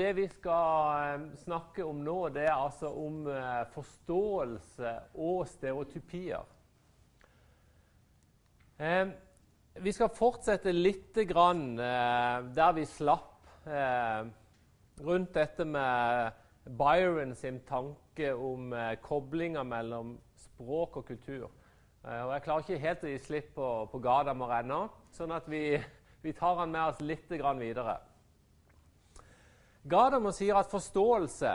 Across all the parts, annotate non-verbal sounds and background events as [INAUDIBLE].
det vi skal eh, snakke om nå, det er altså om eh, forståelse og stereotypier. Eh, vi skal fortsette litt grann der vi slapp rundt dette med Byron sin tanke om koblinga mellom språk og kultur. og Jeg klarer ikke helt å gi slipp på, på Gadamer ennå, sånn at vi, [LAUGHS] vi tar han med oss litt videre. Gadamer sier at forståelse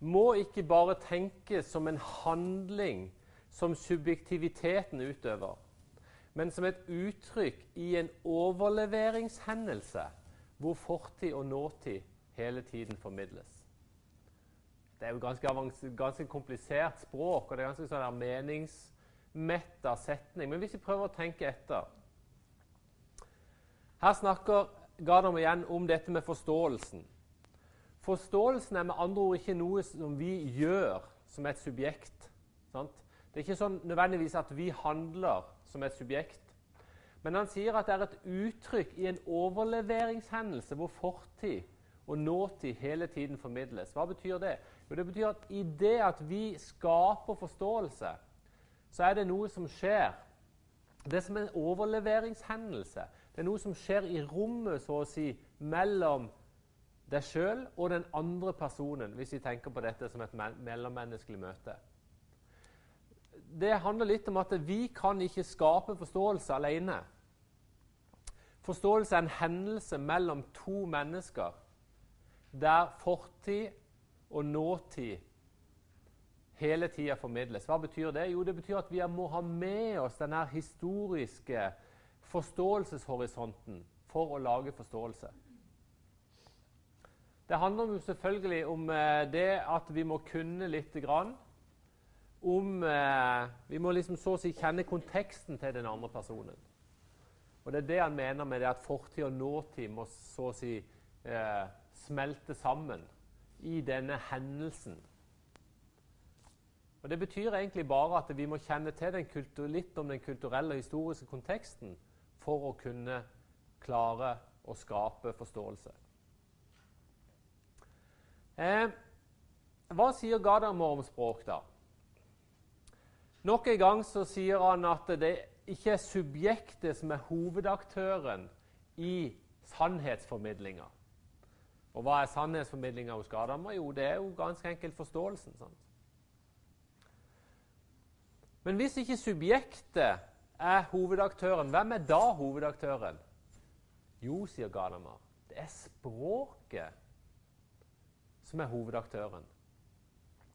må ikke bare tenkes som en handling som subjektiviteten utøver, men som et uttrykk i en overleveringshendelse hvor fortid og nåtid hele tiden formidles. Det er jo ganske, ganske komplisert språk, og det er ganske sånn meningsmetta setning. Men hvis vi prøver å tenke etter Her snakker Gadamer igjen om dette med forståelsen. Forståelsen er med andre ord ikke noe som vi gjør som et subjekt. Sant? Det er ikke sånn nødvendigvis at vi handler som et subjekt. Men han sier at det er et uttrykk i en overleveringshendelse hvor fortid og nåtid hele tiden formidles. Hva betyr det? Jo, det betyr at i det at vi skaper forståelse, så er det noe som skjer. Det er som en overleveringshendelse. Det er noe som skjer i rommet, så å si, mellom deg sjøl og den andre personen, hvis vi tenker på dette som et mellommenneskelig møte. Det handler litt om at vi kan ikke skape forståelse alene. Forståelse er en hendelse mellom to mennesker der fortid og nåtid hele tida formidles. Hva betyr det? Jo, det betyr at vi må ha med oss denne historiske forståelseshorisonten for å lage forståelse. Det handler jo selvfølgelig om eh, det at vi må kunne lite grann om eh, Vi må liksom så å si kjenne konteksten til den andre personen. Og Det er det han mener med det at fortid og nåtid må så å si eh, smelte sammen i denne hendelsen. Og Det betyr egentlig bare at vi må kjenne til litt om den kulturelle og historiske konteksten for å kunne klare å skape forståelse. Eh, hva sier Gadamer om språk, da? Nok en gang så sier han at det ikke er subjektet som er hovedaktøren i sannhetsformidlinga. Og hva er sannhetsformidlinga hos Gadamer? Jo, det er jo ganske enkelt forståelsen. sant? Men hvis ikke subjektet er hovedaktøren, hvem er da hovedaktøren? Jo, sier Gadamer, det er språket som er hovedaktøren.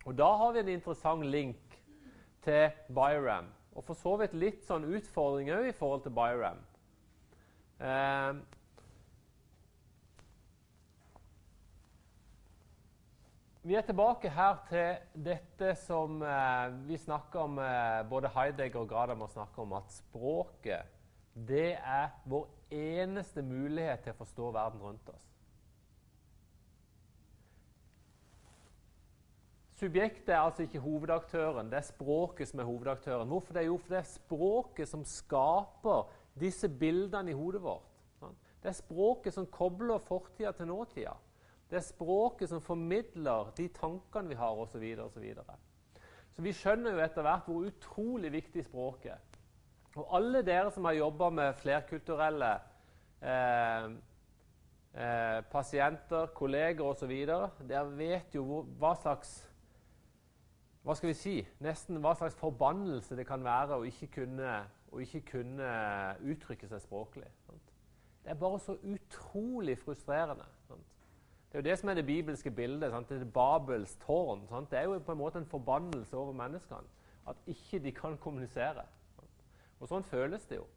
Og Da har vi en interessant link til Byram, og for så vidt litt sånn utfordring òg i forhold til Byram. Eh, vi er tilbake her til dette som eh, vi snakker om eh, Både Heidegger og Gadamer snakker om at språket det er vår eneste mulighet til å forstå verden rundt oss. Subjektet er altså ikke hovedaktøren, det er språket som er hovedaktøren. Hvorfor det? Jo, for det er språket som skaper disse bildene i hodet vårt. Det er språket som kobler fortida til nåtida. Det er språket som formidler de tankene vi har, osv. Så, så, videre. så vi skjønner jo etter hvert hvor utrolig viktig språket er. Og alle dere som har jobba med flerkulturelle eh, eh, pasienter, kolleger osv., dere vet jo hvor, hva slags hva skal vi si, nesten hva slags forbannelse det kan være å ikke kunne, å ikke kunne uttrykke seg språklig. Sant? Det er bare så utrolig frustrerende. Sant? Det er jo det som er det bibelske bildet. Sant? Det er Babels tårn. Det er jo på en måte en forbannelse over menneskene. At ikke de kan kommunisere. Og sånn føles det jo.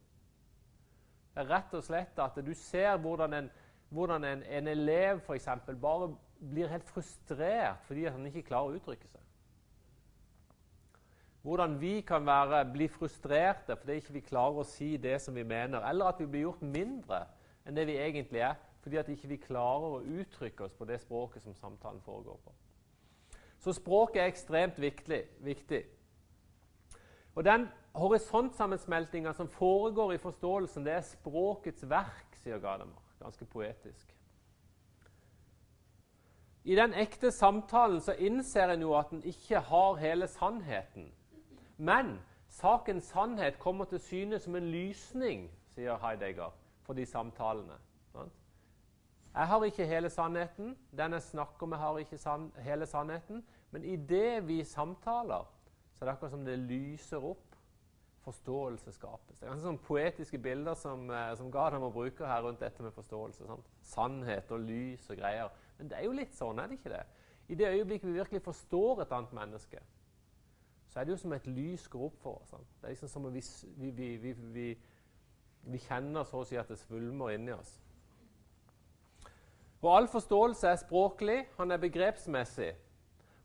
Det er rett og slett at du ser hvordan en, hvordan en, en elev eksempel, bare blir helt frustrert fordi han ikke klarer å uttrykke seg. Hvordan vi kan være, bli frustrerte fordi ikke vi klarer å si det som vi mener, eller at vi blir gjort mindre enn det vi egentlig er fordi at ikke vi klarer å uttrykke oss på det språket som samtalen foregår på. Så språket er ekstremt viktig. viktig. Og Den horisontsammensmeltinga som foregår i forståelsen, det er språkets verk, sier Gadamer. Ganske poetisk. I den ekte samtalen så innser en jo at en ikke har hele sannheten. Men sakens sannhet kommer til syne som en lysning, sier Heidegger, for de samtalene. Jeg har ikke hele sannheten. Den jeg snakker med, har ikke san hele sannheten. Men idet vi samtaler, så er det akkurat som det lyser opp. Forståelse skapes. Det er ganske sånn poetiske bilder som, eh, som Gadam bruker her rundt dette med forståelse. Sant? Sannhet og lys og greier. Men det er jo litt sånn, er det ikke det? I det øyeblikket vi virkelig forstår et annet menneske, så er det jo som et lys går opp for oss. Sant? Det er liksom som om vi, vi, vi, vi kjenner så å si at det svulmer inni oss. Og all forståelse er språklig, han er begrepsmessig.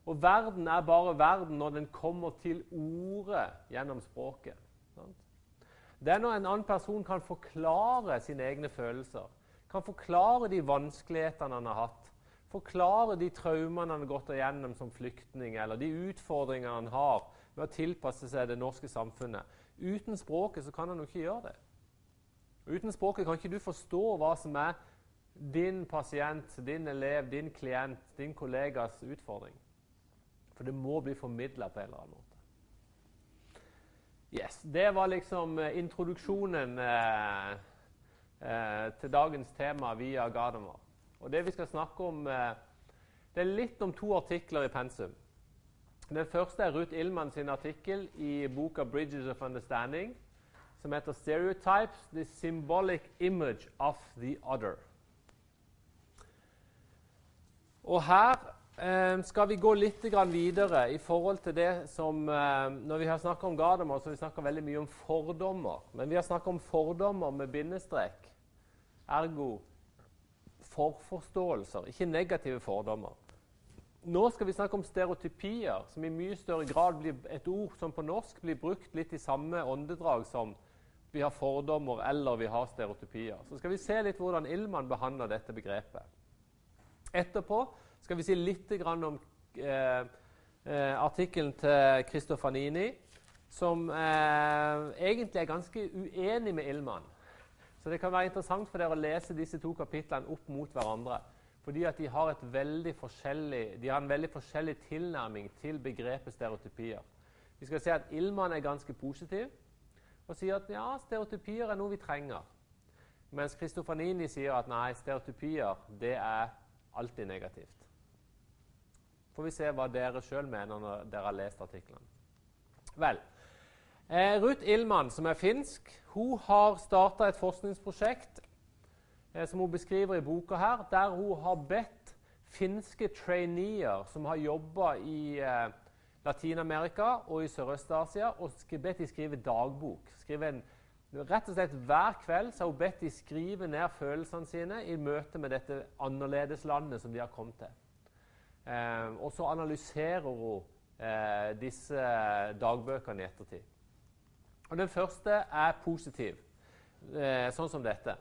Og verden er bare verden når den kommer til ordet gjennom språket. Det er når en annen person kan forklare sine egne følelser, kan forklare de vanskelighetene han har hatt, forklare de traumene han har gått igjennom som flyktning, eller de utfordringene han har med å tilpasse seg det norske samfunnet. Uten språket så kan han jo ikke gjøre det. Uten språket kan ikke du forstå hva som er din pasient, din elev, din klient, din kollegas utfordring. For det må bli formidla på en eller annen måte. Yes, Det var liksom uh, introduksjonen eh, eh, til dagens tema via Gadamer. Og det vi skal snakke om, det er litt om to artikler i pensum. Den første er Ruth Illmann sin artikkel i boka 'Bridges of Understanding', som heter 'Stereotypes the symbolic image of the other'. Og her eh, skal vi gå litt videre i forhold til det som eh, Når vi har snakka om Gadamer, så har vi snakka veldig mye om fordommer. Men vi har snakka om fordommer med bindestrek. Ergo forforståelser, ikke negative fordommer. Nå skal vi snakke om stereotypier, som i mye større grad blir et ord som på norsk blir brukt litt i samme åndedrag som vi har fordommer eller vi har stereotypier. Så skal vi se litt hvordan Ilman behandler dette begrepet. Etterpå skal vi si litt om eh, eh, artikkelen til Christofanini, som eh, egentlig er ganske uenig med Illmann. Så det kan være interessant for dere å lese disse to kapitlene opp mot hverandre. Fordi at de har, de har en veldig forskjellig tilnærming til begrepet stereotypier. Vi skal se at Ilman er ganske positiv og sier at ja, stereotypier er noe vi trenger. Mens Kristofanini sier at nei, stereotypier det er alltid negativt. Får vi se hva dere sjøl mener når dere har lest artiklene. Vel, eh, Ruth Illmann, som er finsk, hun har starta et forskningsprosjekt eh, som hun beskriver i boka her, der hun har bedt finske traineer som har jobba i eh, Latin-Amerika og i Sørøst-Asia, og bedt de skrive dagbok. Skrive en Rett og slett Hver kveld så har hun bedt de skrive ned følelsene sine i møte med dette annerledeslandet som de har kommet til. Eh, og så analyserer hun eh, disse dagbøkene i ettertid. Og Den første er positiv, eh, sånn som dette.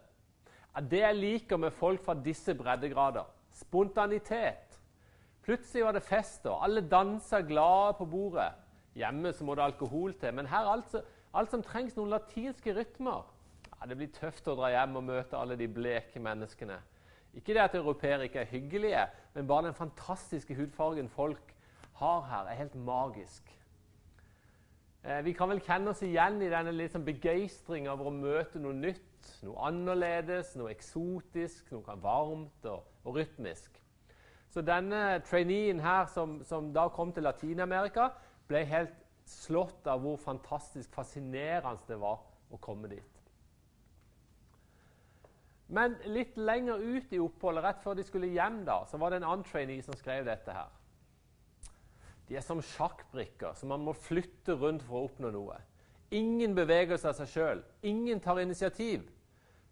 Det jeg liker med folk fra disse breddegrader spontanitet. Plutselig var det fest, og alle dansa glade på bordet. Hjemme så må det alkohol til, men her altså Alt som trengs noen latinske rytmer. Ja, det blir tøft å dra hjem og møte alle de bleke menneskene. Ikke det at europeere ikke er hyggelige, men bare den fantastiske hudfargen folk har her, er helt magisk. Eh, vi kan vel kjenne oss igjen i denne liksom begeistringa over å møte noe nytt, noe annerledes, noe eksotisk, noe varmt og, og rytmisk. Så denne traineen her, som, som da kom til Latin-Amerika, ble helt slått av hvor fantastisk fascinerende det var å komme dit. Men litt lenger ut i oppholdet, rett før de skulle hjem, da, så var det en annen trainee som skrev dette her. De er som sjakkbrikker som man må flytte rundt for å oppnå noe. Ingen beveger seg av seg sjøl. Ingen tar initiativ.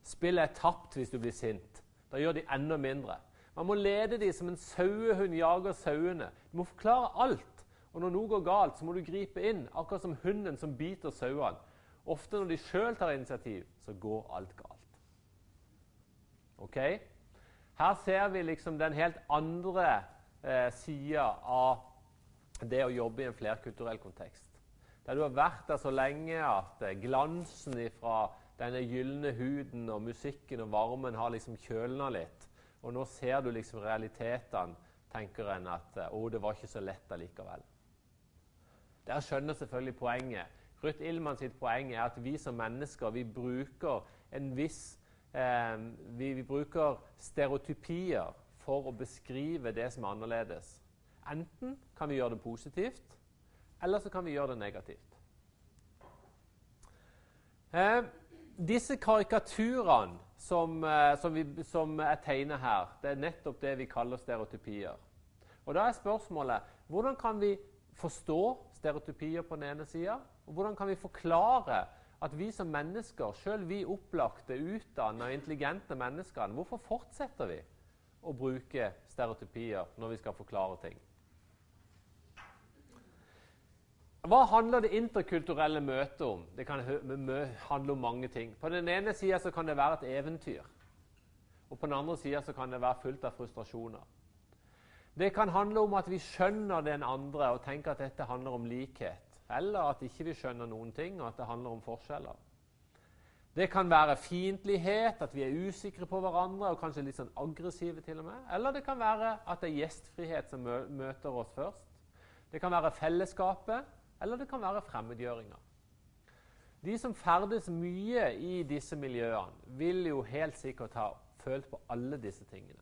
Spillet er tapt hvis du blir sint. Da gjør de enda mindre. Man må lede dem som en sauehund jager sauene. Du må forklare alt. Og når noe går galt, så må du gripe inn, akkurat som hunden som biter sauene. Ofte når de sjøl tar initiativ, så går alt galt. Ok? Her ser vi liksom den helt andre eh, sida av det å jobbe i en flerkulturell kontekst. Der du har vært der så lenge at eh, glansen fra denne gylne huden og musikken og varmen har liksom kjølna litt. Og nå ser du liksom realitetene tenker en at å, det var ikke så lett allikevel. Der skjønner selvfølgelig poenget. Ruth Illmann sitt poeng er at vi som mennesker vi bruker en viss eh, vi, vi bruker stereotypier for å beskrive det som er annerledes. Enten kan vi gjøre det positivt, eller så kan vi gjøre det negativt. Eh, disse karikaturene som, eh, som, vi, som er tegnet her, det er nettopp det vi kaller stereotypier. Og Da er spørsmålet hvordan kan vi forstå stereotypier på den ene sida, og hvordan kan vi forklare at vi som mennesker, sjøl vi opplagte, utdanna intelligente menneskene, hvorfor fortsetter vi å bruke stereotypier når vi skal forklare ting? Hva handler det interkulturelle møtet om? Det kan handle om mange ting. På den ene sida kan det være et eventyr. Og på den andre sida kan det være fullt av frustrasjoner. Det kan handle om at vi skjønner den andre og tenker at dette handler om likhet. Eller at ikke vi skjønner noen ting, og at det handler om forskjeller. Det kan være fiendtlighet, at vi er usikre på hverandre og kanskje litt sånn aggressive til og med. Eller det kan være at det er gjestfrihet som møter oss først. Det kan være fellesskapet, eller det kan være fremmedgjøringa. De som ferdes mye i disse miljøene, vil jo helt sikkert ha følt på alle disse tingene.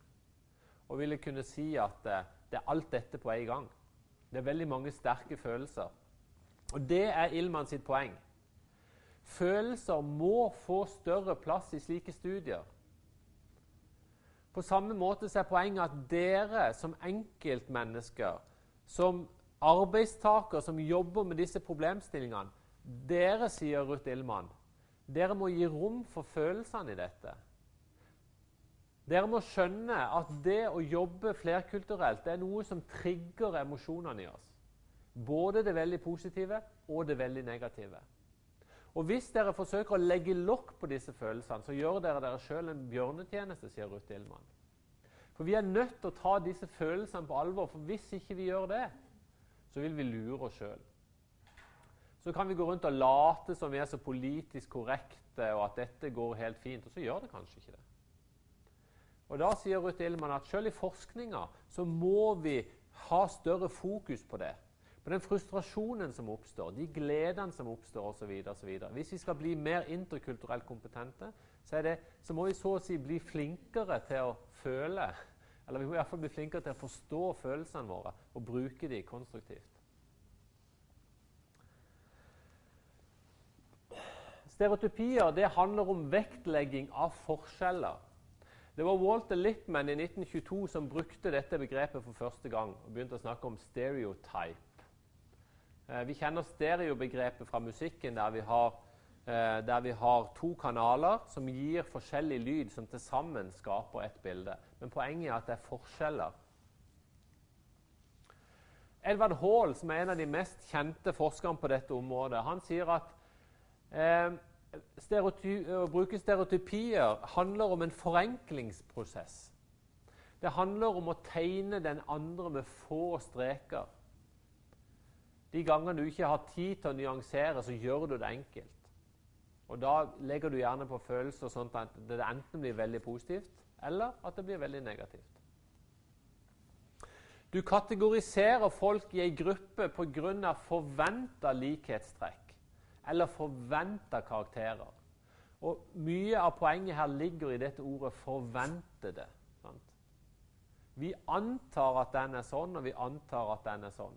Og ville kunne si at det, det er alt dette på en gang. Det er veldig mange sterke følelser. Og det er Ilman sitt poeng. Følelser må få større plass i slike studier. På samme måte er poenget at dere som enkeltmennesker, som arbeidstaker som jobber med disse problemstillingene, dere, sier Ruth Illmann, dere må gi rom for følelsene i dette. Dere må skjønne at det å jobbe flerkulturelt det er noe som trigger emosjonene i oss. Både det veldig positive og det veldig negative. Og Hvis dere forsøker å legge lokk på disse følelsene, så gjør dere dere sjøl en bjørnetjeneste, sier Ruth Illmann. For Vi er nødt til å ta disse følelsene på alvor, for hvis ikke vi gjør det, så vil vi lure oss sjøl. Så kan vi gå rundt og late som vi er så politisk korrekte, og at dette går helt fint, og så gjør det kanskje ikke det. Og Da sier Ruth Illmann at selv i forskninga så må vi ha større fokus på det. På den frustrasjonen som oppstår, de gledene som oppstår osv. Hvis vi skal bli mer interkulturelt kompetente, så, det, så, må vi så å si bli flinkere til å føle eller vi må i hvert fall bli flinkere til å forstå følelsene våre og bruke dem konstruktivt. Stereotypier det handler om vektlegging av forskjeller. Det var Walter Lippmann i 1922 som brukte dette begrepet for første gang og begynte å snakke om stereotype. Eh, vi kjenner stereobegrepet fra musikken, der vi har Eh, der vi har to kanaler som gir forskjellig lyd, som til sammen skaper et bilde. Men poenget er at det er forskjeller. Edvard Hall, som er en av de mest kjente forskerne på dette området, han sier at eh, å bruke stereotypier handler om en forenklingsprosess. Det handler om å tegne den andre med få streker. De gangene du ikke har tid til å nyansere, så gjør du det enkelt. Og Da legger du gjerne på følelser sånn at det enten blir veldig positivt, eller at det blir veldig negativt. Du kategoriserer folk i ei gruppe pga. forventa likhetstrekk eller forventa karakterer. Og Mye av poenget her ligger i dette ordet 'forventede'. Sant? Vi antar at den er sånn, og vi antar at den er sånn.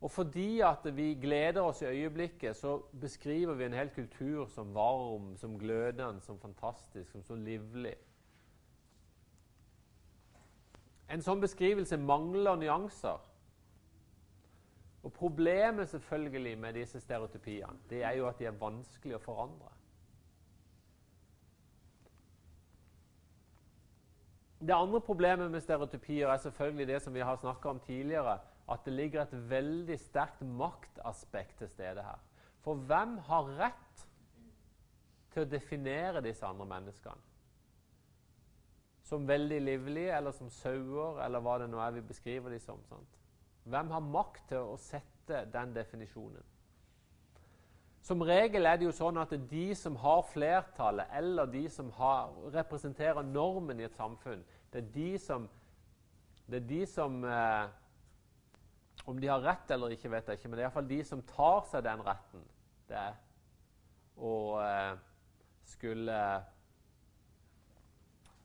Og fordi at vi gleder oss i øyeblikket, så beskriver vi en hel kultur som varm, som glødende, som fantastisk, som så livlig. En sånn beskrivelse mangler nyanser. Og Problemet selvfølgelig med disse stereotypiene det er jo at de er vanskelig å forandre. Det andre problemet med stereotypier er selvfølgelig det som vi har snakka om tidligere, at det ligger et veldig sterkt maktaspekt til stede her. For hvem har rett til å definere disse andre menneskene? Som veldig livlige, eller som sauer, eller hva det nå er vi beskriver dem som. Sant? Hvem har makt til å sette den definisjonen? Som regel er det jo sånn at de som har flertallet, eller de som har, representerer normen i et samfunn, det er de som Det er de som eh, Om de har rett eller ikke, vet jeg ikke, men det er iallfall de som tar seg den retten. Det er å eh, skulle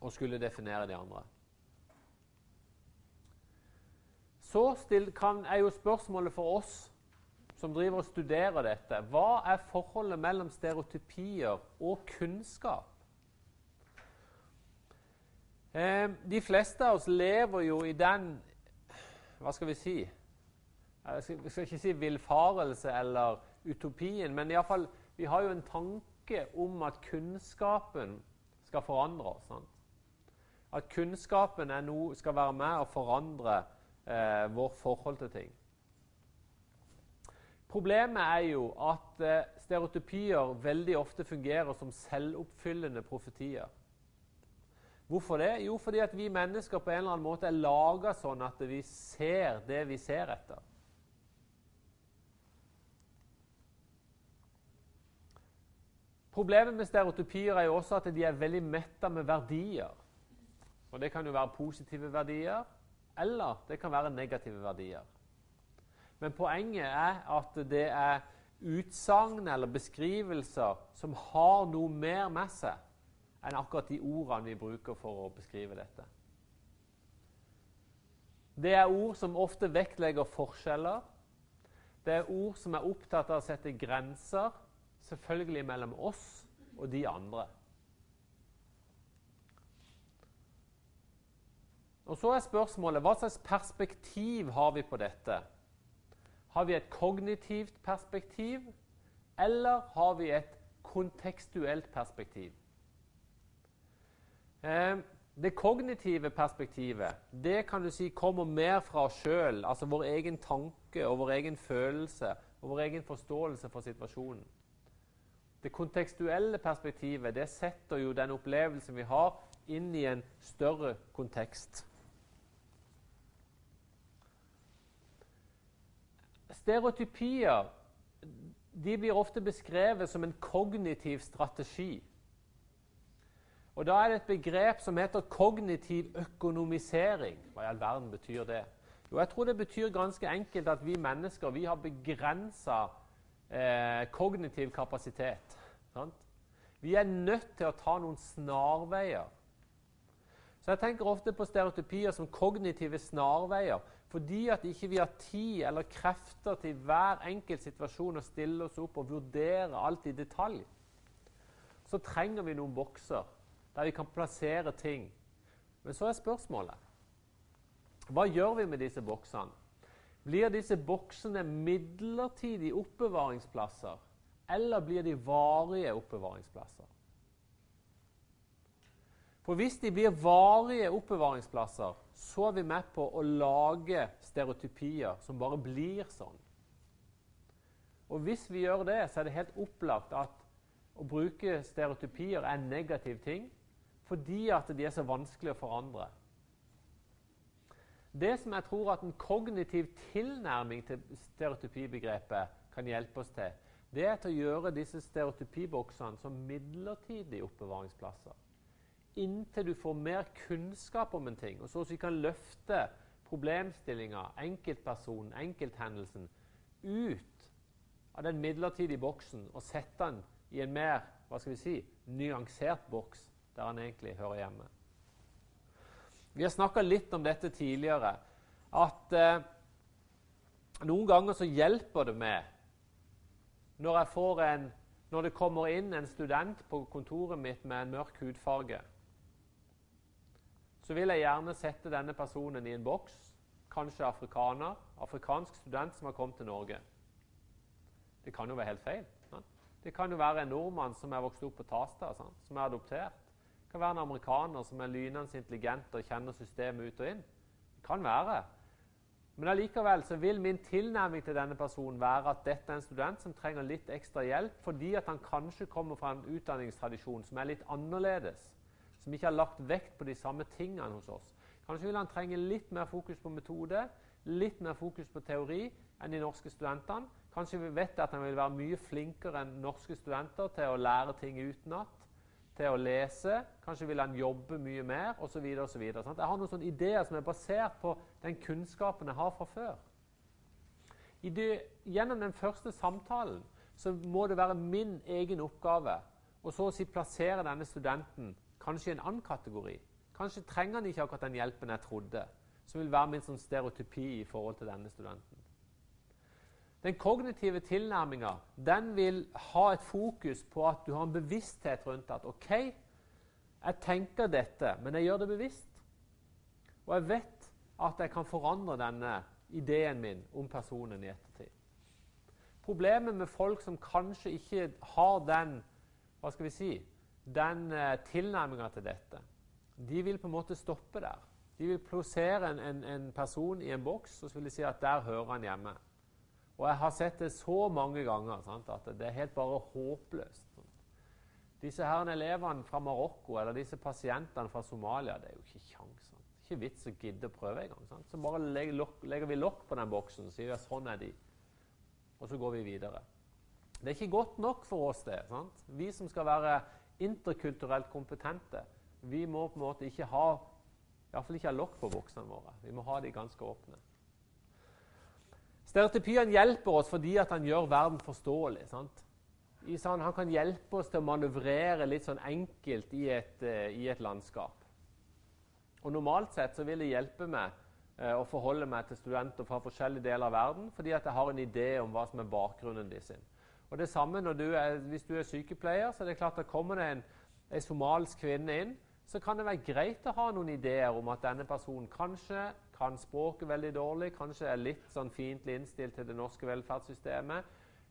Å skulle definere de andre. Så still, kan, er jo spørsmålet for oss som driver og studerer dette, hva er forholdet mellom stereotypier og kunnskap? Eh, de fleste av oss lever jo i den Hva skal vi si? Jeg skal, skal ikke si villfarelse eller utopien, men i fall, vi har jo en tanke om at kunnskapen skal forandre oss. At kunnskapen no, skal være med å forandre eh, vårt forhold til ting. Problemet er jo at eh, stereotypier veldig ofte fungerer som selvoppfyllende profetier. Hvorfor det? Jo, fordi at vi mennesker på en eller annen måte er laga sånn at vi ser det vi ser etter. Problemet med stereotypier er jo også at de er veldig metta med verdier. Og Det kan jo være positive verdier, eller det kan være negative verdier. Men poenget er at det er utsagn eller beskrivelser som har noe mer med seg enn akkurat de ordene vi bruker for å beskrive dette. Det er ord som ofte vektlegger forskjeller. Det er ord som er opptatt av å sette grenser, selvfølgelig mellom oss og de andre. Og Så er spørsmålet hva slags perspektiv har vi på dette? Har vi et kognitivt perspektiv, eller har vi et kontekstuelt perspektiv? Eh, det kognitive perspektivet det kan du si kommer mer fra oss sjøl, altså vår egen tanke og vår egen følelse og vår egen forståelse for situasjonen. Det kontekstuelle perspektivet det setter jo den opplevelsen vi har, inn i en større kontekst. Stereotypier de blir ofte beskrevet som en kognitiv strategi. Og Da er det et begrep som heter kognitiv økonomisering. Hva i all verden betyr det? Jo, jeg tror det betyr ganske enkelt at vi mennesker vi har begrensa eh, kognitiv kapasitet. Sant? Vi er nødt til å ta noen snarveier. Så Jeg tenker ofte på stereotypier som kognitive snarveier. Fordi at ikke vi har tid eller krefter til hver enkelt situasjon å stille oss opp og vurdere alt i detalj, så trenger vi noen bokser der vi kan plassere ting. Men så er spørsmålet hva gjør vi med disse boksene? Blir disse boksene midlertidige oppbevaringsplasser, eller blir de varige oppbevaringsplasser? For hvis de blir varige oppbevaringsplasser, så er vi med på å lage stereotypier som bare blir sånn. Og hvis vi gjør det, så er det helt opplagt at å bruke stereotypier er en negativ ting fordi at de er så vanskelig å forandre. Det som jeg tror at en kognitiv tilnærming til stereotypibegrepet kan hjelpe oss til, det er til å gjøre disse stereotypiboksene som midlertidige oppbevaringsplasser inntil du får mer kunnskap om en ting, og så vi kan løfte problemstillinga, enkeltpersonen, enkelthendelsen, ut av den midlertidige boksen og sette den i en mer hva skal vi si, nyansert boks der den egentlig hører hjemme. Vi har snakka litt om dette tidligere, at eh, noen ganger så hjelper det med når, en, når det kommer inn en student på kontoret mitt med en mørk hudfarge så vil jeg gjerne sette denne personen i en boks. Kanskje afrikaner. Afrikansk student som har kommet til Norge. Det kan jo være helt feil. Sant? Det kan jo være en nordmann som er vokst opp på Tasta, sant? som er adoptert. Kan være en amerikaner som er lynende intelligent og kjenner systemet ut og inn. Det kan være. Men allikevel så vil min tilnærming til denne personen være at dette er en student som trenger litt ekstra hjelp fordi at han kanskje kommer fra en utdanningstradisjon som er litt annerledes som ikke har lagt vekt på de samme tingene hos oss. Kanskje vil han trenge litt mer fokus på metode, litt mer fokus på teori enn de norske studentene. Kanskje vi vet at han vil være mye flinkere enn norske studenter til å lære ting utenat. Til å lese, kanskje vil han jobbe mye mer osv. Jeg har noen sånne ideer som er basert på den kunnskapen jeg har fra før. Det, gjennom den første samtalen så må det være min egen oppgave å så å si plassere denne studenten kanskje i en annen kategori. Kanskje trenger han ikke akkurat den hjelpen jeg trodde, som vil være min sånn stereotypi i forhold til denne studenten. Den kognitive tilnærminga vil ha et fokus på at du har en bevissthet rundt at OK, jeg tenker dette, men jeg gjør det bevisst. Og jeg vet at jeg kan forandre denne ideen min om personen i ettertid. Problemet med folk som kanskje ikke har den hva skal vi si, den uh, tilnærminga til dette, de vil på en måte stoppe der. De vil plassere en, en, en, person i en boks og så vil de si at der hører han hjemme. Og jeg har sett det så mange ganger sant, at det er helt bare håpløst. Disse her elevene fra Marokko eller disse pasientene fra Somalia det er jo ikke kjangs. Ikke vits å gidde å prøve engang. Så bare legger, vi lokk på den boksen og sier at sånn er de. Og så går vi videre. Det er ikke godt nok for oss, det. Sant? Vi som skal være interkulturelt kompetente, vi må på en måte ikke ha Iallfall ikke ha lokk på boksene våre. Vi må ha de ganske åpne. Stereotypien hjelper oss fordi han gjør verden forståelig. Sånn, han kan hjelpe oss til å manøvrere litt sånn enkelt i et, uh, i et landskap. Og Normalt sett så vil det hjelpe meg eh, å forholde meg til studenter fra forskjellige deler av verden, fordi at jeg har en idé om hva som er bakgrunnen deres. Og det samme du er, Hvis du er sykepleier, så er det klart at kommer det en, en somalisk kvinne inn, så kan det være greit å ha noen ideer om at denne personen kanskje kan språket veldig dårlig, kanskje er litt sånn fiendtlig innstilt til det norske velferdssystemet,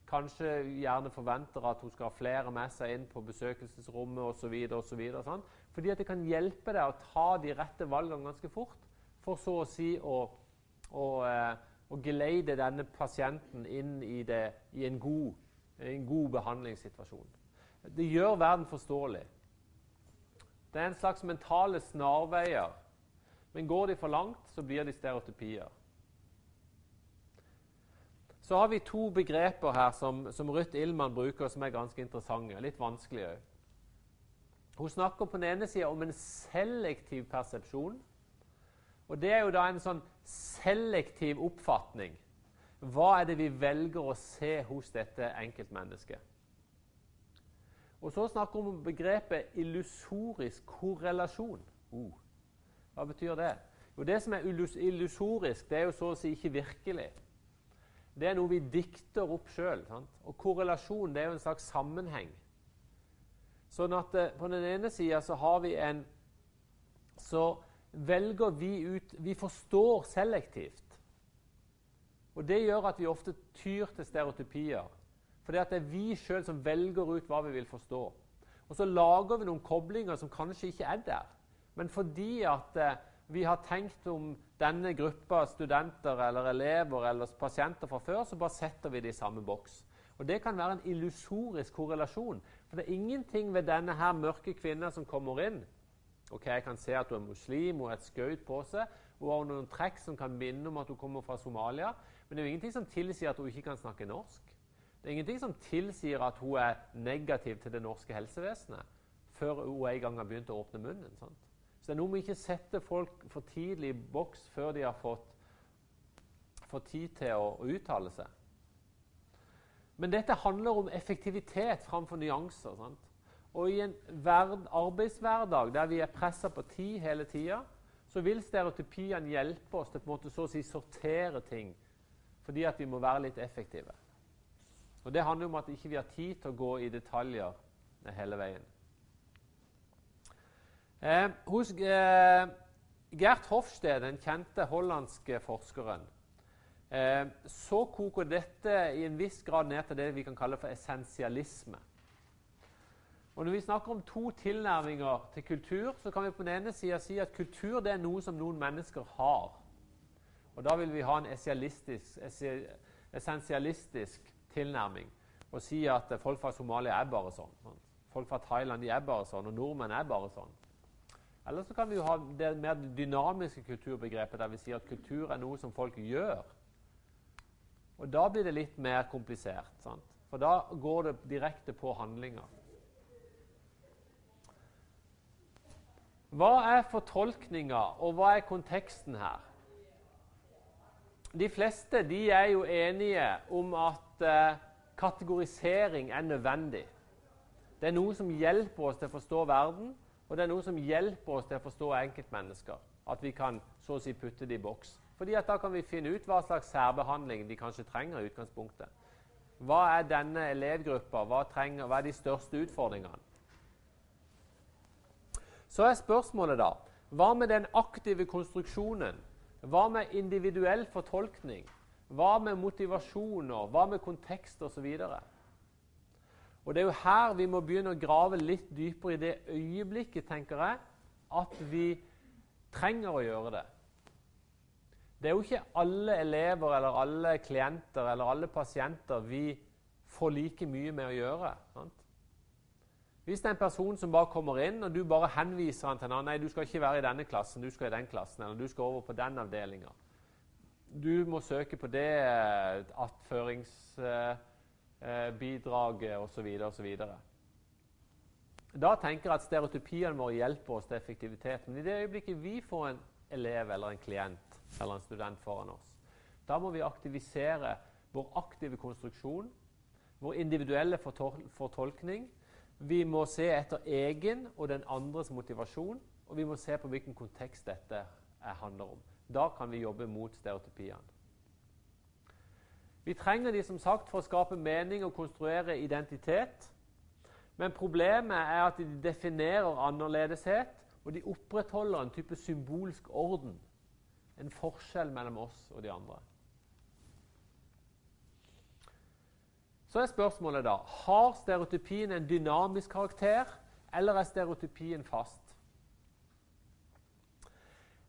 kanskje gjerne forventer at hun skal ha flere med seg inn på besøkelsesrommet osv. Sånn. Fordi at det kan hjelpe deg å ta de rette valgene ganske fort, for så å si å, å, eh, å geleide denne pasienten inn i, det, i en, god, en god behandlingssituasjon. Det gjør verden forståelig. Det er en slags mentale snarveier. Men går de for langt, så blir de stereotypier. Så har vi to begreper her som, som Ruth Illmann bruker, som er ganske interessante. Litt vanskelige òg. Hun snakker på den ene sida om en selektiv persepsjon. Og Det er jo da en sånn selektiv oppfatning. Hva er det vi velger å se hos dette enkeltmennesket? Og Så snakker hun om begrepet illusorisk korrelasjon. Uh, hva betyr det? Jo, Det som er illusorisk, det er jo så å si ikke virkelig det er noe vi dikter opp sjøl. Og korrelasjon det er jo en slags sammenheng. Sånn at eh, på den ene sida så har vi en Så velger vi ut Vi forstår selektivt. Og det gjør at vi ofte tyr til stereotypier. For det er vi sjøl som velger ut hva vi vil forstå. Og så lager vi noen koblinger som kanskje ikke er der. Men fordi at eh, vi har tenkt om denne gruppa studenter eller elever eller pasienter fra før, så bare setter vi det i samme boks. Og Det kan være en illusorisk korrelasjon. For det er ingenting ved denne her mørke kvinna som kommer inn Ok, Jeg kan se at hun er muslim, hun har et skaut på seg, hun har noen trekk som kan minne om at hun kommer fra Somalia. Men det er jo ingenting som tilsier at hun ikke kan snakke norsk. Det er ingenting som tilsier at hun er negativ til det norske helsevesenet før hun en gang har begynt å åpne munnen. Sant? Så det er noe med ikke sette folk for tidlig i boks før de har fått, fått tid til å, å, uttale seg. Men dette handler om effektivitet framfor nyanser. Sant? Og i en verd, arbeidshverdag der vi er pressa på tid hele tida, så vil stereotypiene hjelpe oss til på en måte så å si sortere ting fordi at vi må være litt effektive. Og Det handler om at ikke vi ikke har tid til å gå i detaljer hele veien. Eh, hos eh, Gert Hofsted, den kjente hollandske forskeren, eh, så koker dette i en viss grad ned til det vi kan kalle for essensialisme. Og Når vi snakker om to tilnærminger til kultur, så kan vi på den ene sida si at kultur det er noe som noen mennesker har. Og Da vil vi ha en essensialistisk tilnærming og si at folk fra Somalia er bare sånn. Folk fra Thailand de er bare sånn, og nordmenn er bare sånn. Eller så kan vi jo ha det mer dynamiske kulturbegrepet, der vi sier at kultur er noe som folk gjør. Og da blir det litt mer komplisert. Sant? For da går det direkte på handlinger. Hva er fortolkninga, og hva er konteksten her? De fleste de er jo enige om at eh, kategorisering er nødvendig. Det er noe som hjelper oss til å forstå verden, og det er noe som hjelper oss til å forstå enkeltmennesker. At vi kan så å si putte det i boks. Fordi at Da kan vi finne ut hva slags særbehandling de kanskje trenger. i utgangspunktet. Hva er denne elevgruppa? Hva, trenger, hva er de største utfordringene? Så er spørsmålet da hva med den aktive konstruksjonen? Hva med individuell fortolkning? Hva med motivasjoner? Hva med kontekst osv.? Og Det er jo her vi må begynne å grave litt dypere i det øyeblikket, tenker jeg, at vi trenger å gjøre det. Det er jo ikke alle elever eller alle klienter eller alle pasienter vi får like mye med å gjøre. Sant? Hvis det er en person som bare kommer inn, og du bare henviser han til en annen Nei, du skal ikke være i denne klassen, du skal i den klassen, eller du skal over på den avdelinga. Du må søke på det eh, bidraget osv. osv. Da tenker jeg at stereotypiene våre hjelper oss til effektivitet. Men i det øyeblikket vi får en elev eller en klient eller en student foran oss, da må vi aktivisere vår aktive konstruksjon, vår individuelle fortolkning. Vi må se etter egen og den andres motivasjon, og vi må se på hvilken kontekst dette handler om. Da kan vi jobbe mot stereotypiene. Vi trenger de som sagt for å skape mening og konstruere identitet. Men problemet er at de definerer annerledeshet, og de opprettholder en type symbolsk orden. En forskjell mellom oss og de andre. Så er spørsmålet da har stereotypien en dynamisk karakter, eller er stereotypien fast?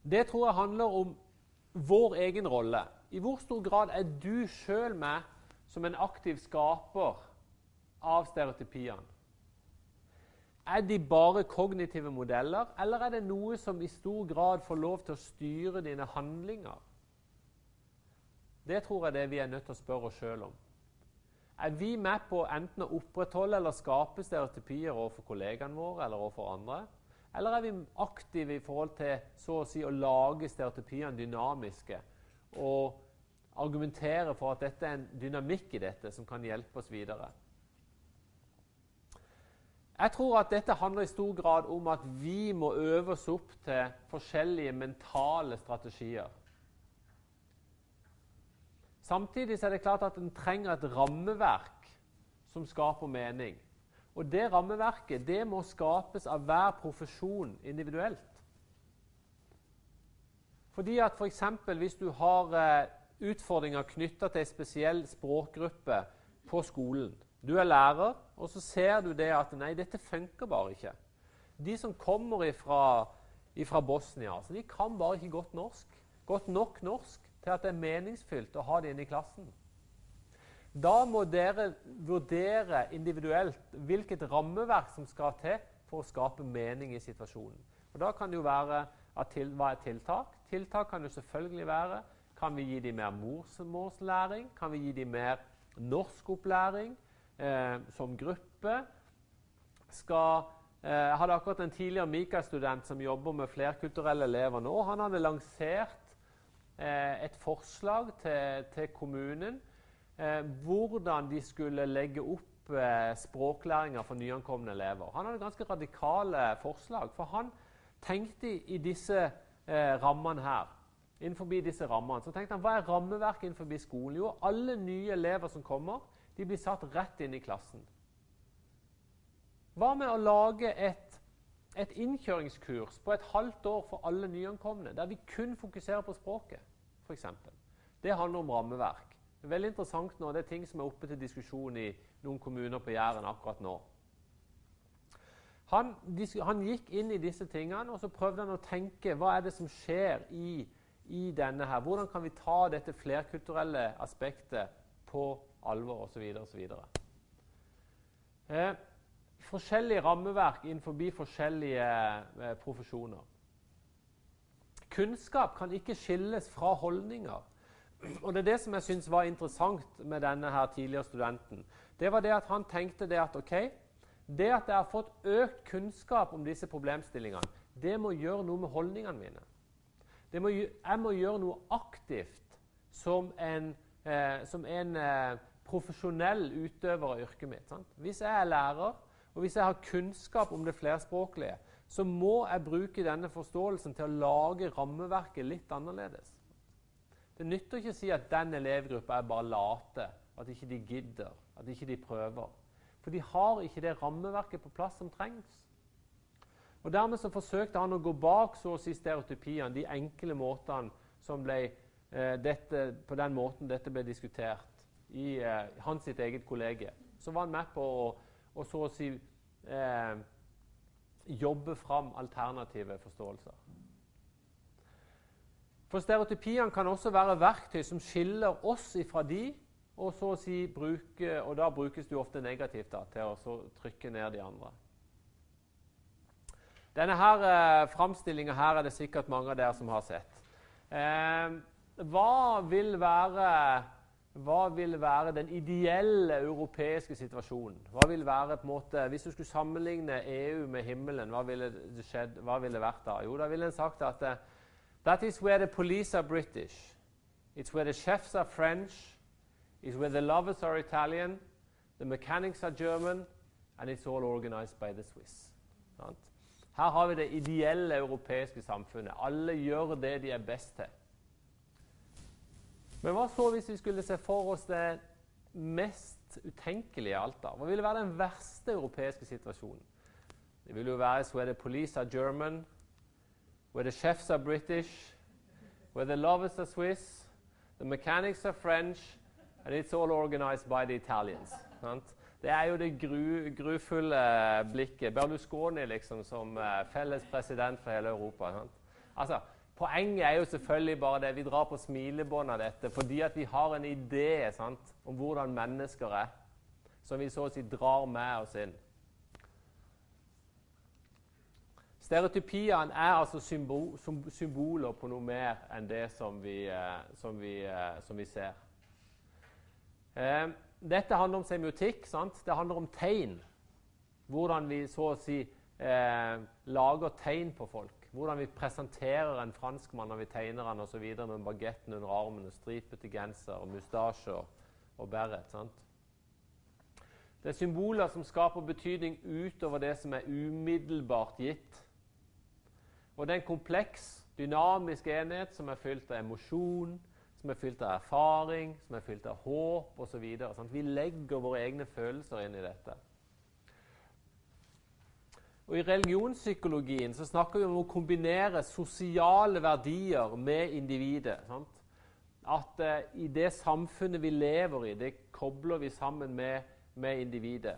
Det tror jeg handler om vår egen rolle. I hvor stor grad er du sjøl med som en aktiv skaper av stereotypiene? Er de bare kognitive modeller, eller er det noe som i stor grad får lov til å styre dine handlinger? Det tror jeg det vi er nødt til å spørre oss sjøl om. Er vi med på enten å opprettholde eller skape stereotypier overfor kollegaene våre eller overfor andre? Eller er vi aktive i forhold til så å si å lage stereotypiene dynamiske og argumentere for at dette er en dynamikk i dette som kan hjelpe oss videre? Jeg tror at dette handler i stor grad om at vi må øve oss opp til forskjellige mentale strategier. Samtidig er det klart at en trenger et rammeverk som skaper mening. Og det rammeverket det må skapes av hver profesjon individuelt. Fordi at F.eks. hvis du har eh, utfordringer knytta til en spesiell språkgruppe på skolen, du er lærer, og så ser du det at nei, dette funker bare ikke. De som kommer fra Bosnia, altså, de kan bare ikke godt norsk. Godt nok norsk til at det er meningsfylt å ha dem inne i klassen. Da må dere vurdere individuelt hvilket rammeverk som skal til for å skape mening i situasjonen. Og Da kan det jo være at til, hva er tiltak? Tiltak kan jo selvfølgelig være kan vi gi dem mer morsmålslæring? Kan vi gi dem mer norskopplæring? eh, som gruppe skal eh, hadde akkurat en tidligere Mika-student som jobber med flerkulturelle elever nå. Han hadde lansert eh, et forslag til, til kommunen eh, hvordan de skulle legge opp eh, språklæringa for nyankomne elever. Han hadde ganske radikale forslag. For han tenkte i disse eh, rammene her. Innenfor disse rammene, så tenkte han, Hva er rammeverket innenfor skolen? Jo, alle nye elever som kommer, de blir satt rett inn i klassen. Hva med å lage et, et innkjøringskurs på et halvt år for alle nyankomne, der vi kun fokuserer på språket, f.eks.? Det handler om rammeverk. Det er veldig interessant nå, det er ting som er oppe til diskusjon i noen kommuner på Jæren akkurat nå. Han, han, gikk inn i disse tingene og så prøvde han å tenke hva er det som skjer i, i denne her. Hvordan kan vi ta dette flerkulturelle aspektet på alvor osv. osv. Eh, forskjellige rammeverk innenfor forskjellige eh, profesjoner. Kunnskap kan ikke skilles fra holdninger. Og Det er det som jeg syns var interessant med denne her tidligere studenten. Det var det at Han tenkte det at ok, det at jeg har fått økt kunnskap om disse problemstillingene, det må gjøre noe med holdningene mine. Må, jeg må gjøre noe aktivt som en, eh, som en eh, profesjonell utøver av yrket mitt. Sant? Hvis jeg er lærer, og hvis jeg har kunnskap om det flerspråklige, så må jeg bruke denne forståelsen til å lage rammeverket litt annerledes. Det nytter ikke å si at den elevgruppa er bare late, at ikke de gidder, at ikke de prøver. For de har ikke det rammeverket på plass som trengs. Og Dermed så forsøkte han å gå bak så å si stereotypiene, de enkle måtene som ble, eh, dette, på den måten dette ble diskutert i eh, hans sitt eget kollege. Så var han med på å, å så å si eh, jobbe fram alternative forståelser. For Stereotypiene kan også være verktøy som skiller oss ifra de, og, så å si bruke, og da brukes det ofte negativt da, til å trykke ned de andre. Denne her eh, framstillinga er det sikkert mange av dere som har sett. Eh, hva vil være hva vil være den ideelle europeiske situasjonen? Hva vil være på en måte, Hvis du skulle sammenligne EU med himmelen, hva ville det, skjedd, hva ville det vært da? Jo, da ville en sagt at uh, that is where the police are British. It's where the chefs are French. It's where the lovers are Italian. The mechanics are German. And it's all organized by the Swiss. Sant? Her har vi det ideelle europeiske samfunnet. Alle gjør det de er best til. Men hva så hvis vi skulle se for oss det mest utenkelige av alt? da? Hva ville være den verste europeiske situasjonen? Det ville jo være where the police are German, where the chefs are British, where the lovers are Swiss, the mechanics are French, and it's all organized by the Italians. Sant? Det er jo det gru, grufulle blikket. Berlusconi liksom som uh, felles president for hele Europa. Sant? Altså, Poenget er jo selvfølgelig bare det vi drar på smilebånd av dette fordi at vi har en idé sant, om hvordan mennesker er, som vi så å si drar med oss inn. Stereotypiene er altså symbol, symboler på noe mer enn det som vi, eh, som vi, eh, som vi ser. Eh, dette handler om semiotikk. Sant? Det handler om tegn. Hvordan vi så å si eh, lager tegn på folk. Hvordan vi presenterer en franskmann når vi tegner han osv. med bagetten under armen, stripete genser, og mustasjer og beret. sant? Det er symboler som skaper betydning utover det som er umiddelbart gitt. Og det er en kompleks, dynamisk enhet som er fylt av emosjon, som er fylt av erfaring, som er fylt av håp osv. Vi legger våre egne følelser inn i dette. Og I religionspsykologien så snakker vi om å kombinere sosiale verdier med individet. Sant? At eh, i det samfunnet vi lever i, det kobler vi sammen med, med, individet.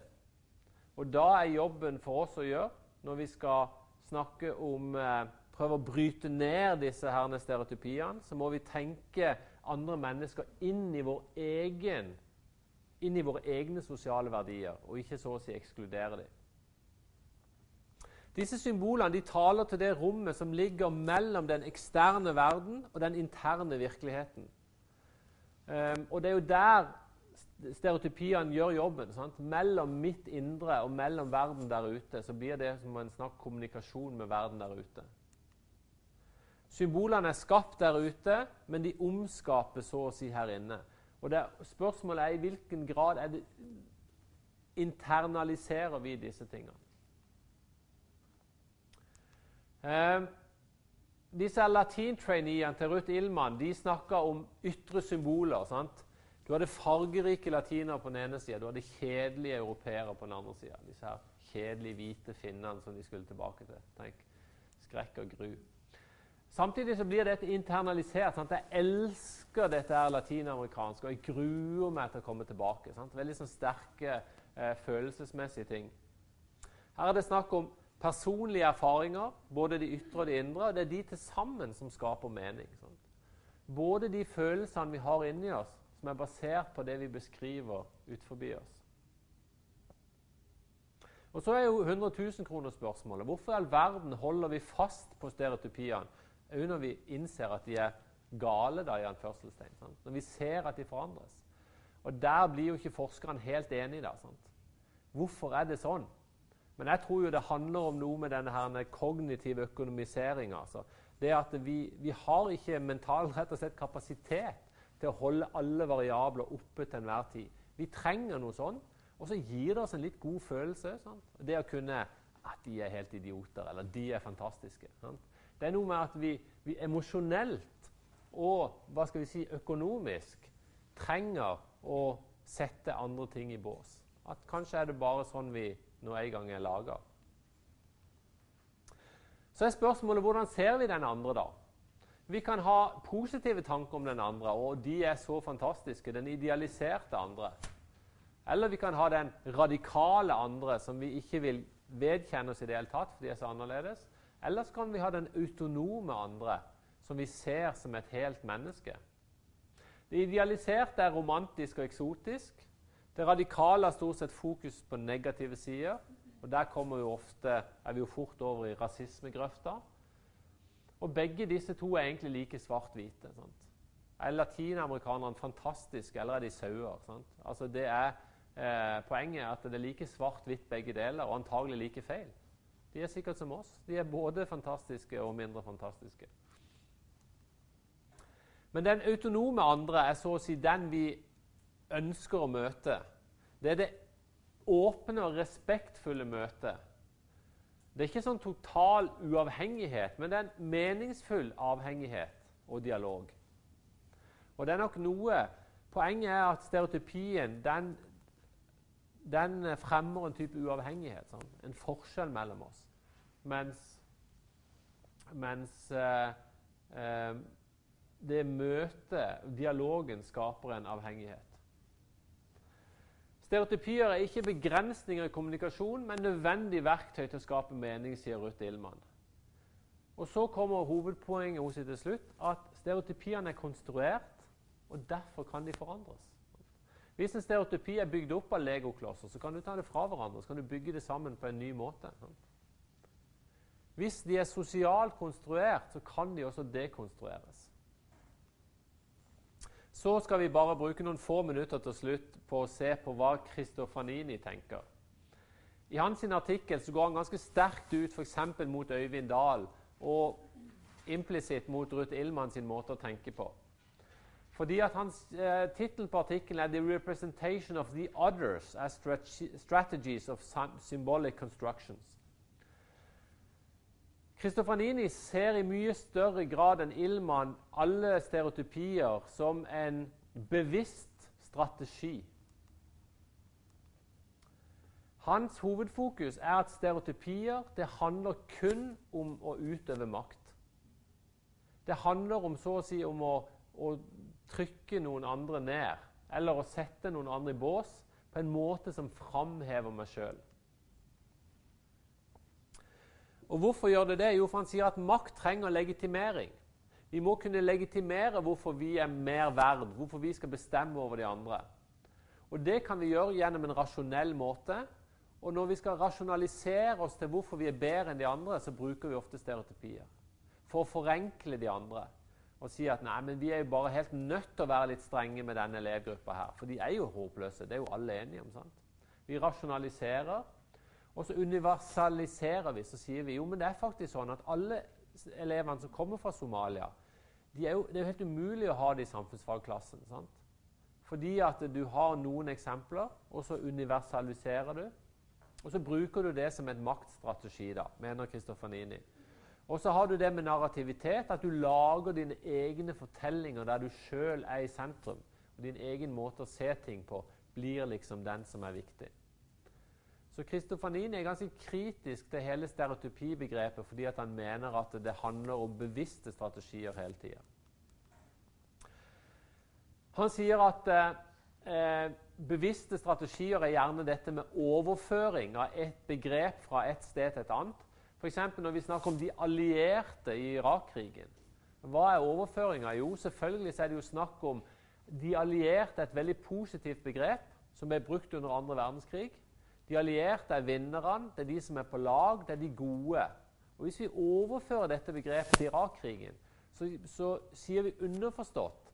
Og Da er jobben for oss å gjøre, når vi skal snakke om eh, prøve å bryte ned disse herne stereotypiene, så må vi tenke andre mennesker inn i, vår egen, inn i våre egne sosiale verdier, og ikke så å si ekskludere dem. Disse symbolene de taler til det rommet som ligger mellom den eksterne verden og den interne virkeligheten. Um, og Det er jo der stereotypiene gjør jobben. Sant? Mellom mitt indre og mellom verden der ute så blir det som en snakk kommunikasjon med verden der ute. Symbolene er skapt der ute, men de omskaper så å si her inne. Og det, Spørsmålet er i hvilken grad er det, internaliserer vi disse tingene. Eh, disse latintraineene til Ruth Ilman de snakka om ytre symboler. sant? Du hadde fargerike latinere på den ene sida, du hadde kjedelige europeere på den andre sida. Disse her kjedelige hvite finnene som de skulle tilbake til. Tenk, Skrekk og gru. Samtidig så blir dette internalisert. Sant? Jeg elsker dette her latinamerikanske, og jeg gruer meg til å komme tilbake. Sant? Veldig sånn sterke eh, følelsesmessige ting. Her er det snakk om personlige erfaringer, både de ytre og de indre. og Det er de til sammen som skaper mening. Sant? Både de følelsene vi har inni oss, som er basert på det vi beskriver ut forbi oss. Og Så er jo 100 000-kronersspørsmålet Hvorfor i all verden holder vi fast på stereotypiene òg når vi innser at de er gale, da, i anførselstegn, sant? når vi ser at de forandres? Og Der blir jo ikke forskerne helt enige. da, sant? Hvorfor er det sånn? Men jeg tror jo det handler om noe med denne her kognitive økonomiseringa. Altså. Det at vi, vi, har ikke mental rett og slett kapasitet til å holde alle variabler oppe til enhver tid. Vi trenger noe sånn, og så gir det oss en litt god følelse. Sant? Det å kunne at de er helt idioter, eller de er fantastiske. Sant? Det er noe med at vi, vi emosjonelt og hva skal vi si, økonomisk trenger å sette andre ting i bås. At kanskje er det bare sånn vi nå en gang er laga. Så er spørsmålet hvordan ser vi den andre, da? Vi kan ha positive tanker om den andre, og de er så fantastiske. Den idealiserte andre. Eller vi kan ha den radikale andre, som vi ikke vil vedkjenne oss i det hele tatt, for de er så annerledes. Eller så kan vi ha den autonome andre, som vi ser som et helt menneske. Det idealiserte er romantisk og eksotisk. Det radikale har stort sett fokus på negative sider. Og Der jo ofte, er vi jo fort over i rasismegrøfta. Og begge disse to er egentlig like svart-hvite. Er latinamerikanerne fantastiske, eller er de sauer? Altså det er, eh, poenget er at det er like svart-hvitt begge deler, og antagelig like feil. De er sikkert som oss. De er både fantastiske og mindre fantastiske. Men den autonome andre er så å si den vi ønsker å møte. Det er det åpne og respektfulle møtet. Det er ikke sånn total uavhengighet, men det er en meningsfull avhengighet og dialog. Og det er nok noe Poenget er at stereotypien den, den fremmer en type uavhengighet. Sånn, en forskjell mellom oss. Mens, mens eh, eh, det møtet, dialogen, skaper en avhengighet. Stereotypier er ikke begrensninger i kommunikasjon, men nødvendig verktøy til å skape mening, sier Ruth Illmann. Og Så kommer hovedpoenget hos til slutt, at stereotypiene er konstruert, og derfor kan de forandres. Hvis en stereotypi er bygd opp av legoklosser, så kan du ta det fra hverandre så kan du bygge det sammen på en ny måte. Hvis de er sosialt konstruert, så kan de også dekonstrueres. Så skal vi bare bruke noen få minutter til slutt på å se på hva Kristofanini tenker. I hans artikkel så går han ganske sterkt ut f.eks. mot Øyvind Dahl og implisitt mot Ruth Illmann sin måte å tenke på. Fordi at hans eh, Tittelen på artikkelen er 'The Representation of the Others as Strategies of Symbolic Constructions'. Kristofanini ser i mye større grad enn Ilman alle stereotypier som en bevisst strategi. Hans hovedfokus er at stereotypier det handler kun om å utøve makt. Det handler om så å si om å, å trykke noen andre ned, eller å sette noen andre i bås på en måte som framhever meg sjøl. Og Hvorfor gjør det det? Jo, for han sier at makt trenger legitimering. Vi må kunne legitimere hvorfor vi er mer verd, hvorfor vi skal bestemme over de andre. Og Det kan vi gjøre gjennom en rasjonell måte. Og når vi skal rasjonalisere oss til hvorfor vi er bedre enn de andre, så bruker vi ofte stereotypier. For å forenkle de andre og si at nei, men vi er jo bare helt nødt til å være litt strenge med denne elevgruppa her. For de er jo håpløse. Det er jo alle enige om. sant? Vi rasjonaliserer og så universaliserer vi, så sier vi jo, men det er faktisk sånn at alle elevene som kommer fra Somalia de er jo, Det er jo helt umulig å ha det i samfunnsfagklassen. sant? Fordi at du har noen eksempler, og så universaliserer du. Og så bruker du det som en maktstrategi, da, mener Kristoffer Nini. Og så har du det med narrativitet, at du lager dine egne fortellinger der du sjøl er i sentrum. Og din egen måte å se ting på blir liksom den som er viktig. Så Kristofanin er ganske kritisk til hele stereotypibegrepet fordi han mener at det handler om bevisste strategier hele tida. Han sier at eh, bevisste strategier er gjerne dette med overføring av et begrep fra et sted til et annet. F.eks. når vi snakker om de allierte i Irak-krigen. Hva er overføringa? Jo, selvfølgelig er det jo snakk om de allierte, et veldig positivt begrep som ble brukt under andre verdenskrig. De allierte er vinnerne, det er de som er på lag, det er de gode. Og Hvis vi overfører dette begrepet til Irak-krigen, så, så, sier vi underforstått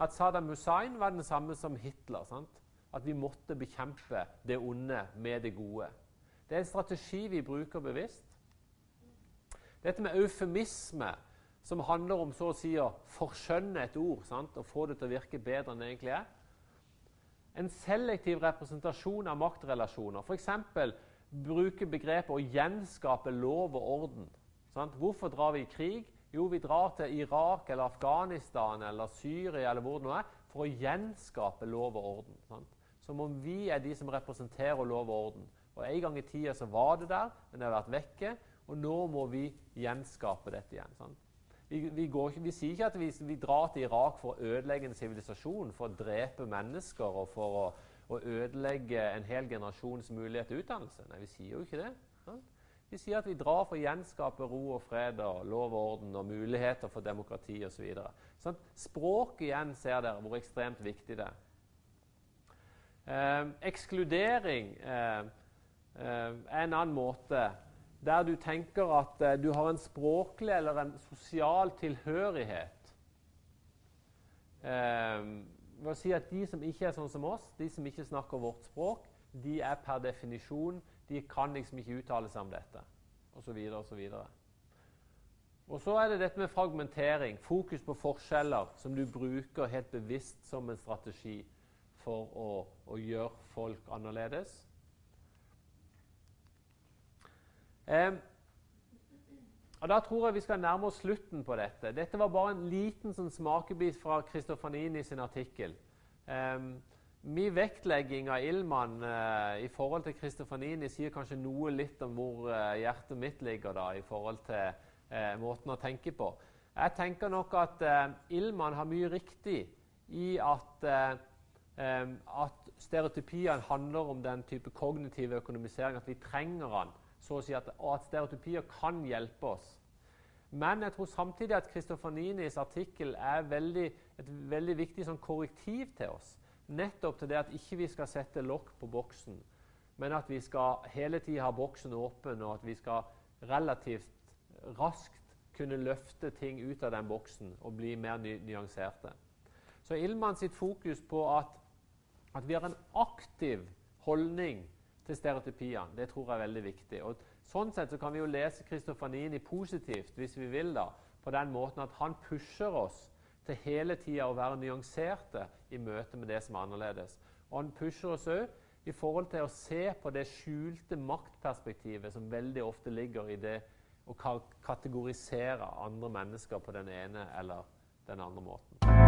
at Saddam Hussein var den samme som Hitler. Sant? At vi måtte bekjempe det onde med det gode. Det er en strategi vi bruker bevisst. Dette med eufemisme, som handler om så å si å forskjønne et ord sant? og få det til å virke bedre enn det egentlig er. En selektiv representasjon av maktrelasjoner. F.eks. bruke begrepet å gjenskape lov og orden. Sant? Hvorfor drar vi i krig? Jo, vi drar til Irak eller Afghanistan eller Syria eller hvor det nå er, for å gjenskape lov og orden. Sant? Som om vi er de som representerer lov og orden. Og En gang i tida så var det der, men det har vært vekke. Og nå må vi gjenskape dette igjen. Sant? Vi, vi, går, vi, sier ikke at vi, vi, drar til Irak for å ødelegge en sivilisasjon, for å drepe mennesker og for å, å, ødelegge en hel generasjons mulighet til utdannelse. Nei, vi sier jo ikke det. Vi sier at vi drar for å gjenskape ro og fred og lov og orden og muligheter for demokrati osv. Sånn, språket igjen ser dere hvor ekstremt viktig det er. Eh, ekskludering eh, eh, er en annen måte der du tenker at eh, du har en språklig eller en sosial tilhørighet. Eh, si at De som ikke er sånn som oss, de som ikke snakker vårt språk, de er per definisjon De kan liksom ikke uttale seg om dette, osv. osv. Og så er det dette med fragmentering, fokus på forskjeller, som du bruker helt bevisst som en strategi for å, å gjøre folk annerledes. Eh, og Da tror jeg vi skal nærme oss slutten på dette. Dette var bare en liten sånn smakebit fra Kristofanini sin artikkel. Eh, Min vektlegging av Ilman eh, i forhold til Kristofanini sier kanskje noe litt om hvor eh, hjertet mitt ligger da, i forhold til eh, måten å tenke på. Jeg tenker nok at eh, Ilman har mye riktig i at, at stereotypien handler om den type kognitiv økonomisering, at vi trenger den så å si at, og at stereotypier kan hjelpe oss. Men jeg tror samtidig at Kristofaninis artikkel er veldig, et veldig viktig sånn korrektiv til oss. Nettopp til det at ikke vi skal sette lokk på boksen, men at vi skal hele tida ha boksen åpen, og at vi skal relativt raskt kunne løfte ting ut av den boksen og bli mer ny nyanserte. Så Ilman sitt fokus på at, at vi har en aktiv holdning til stereotypiene. Det tror jeg er veldig viktig. Og sånn sett så kan vi jo lese Kristofanini positivt, hvis vi vil, da, på den måten at han pusher oss til hele tida å være nyanserte i møte med det som er annerledes. Og han pusher oss òg i forhold til å se på det skjulte maktperspektivet som veldig ofte ligger i det å kategorisere andre mennesker på den ene eller den andre måten.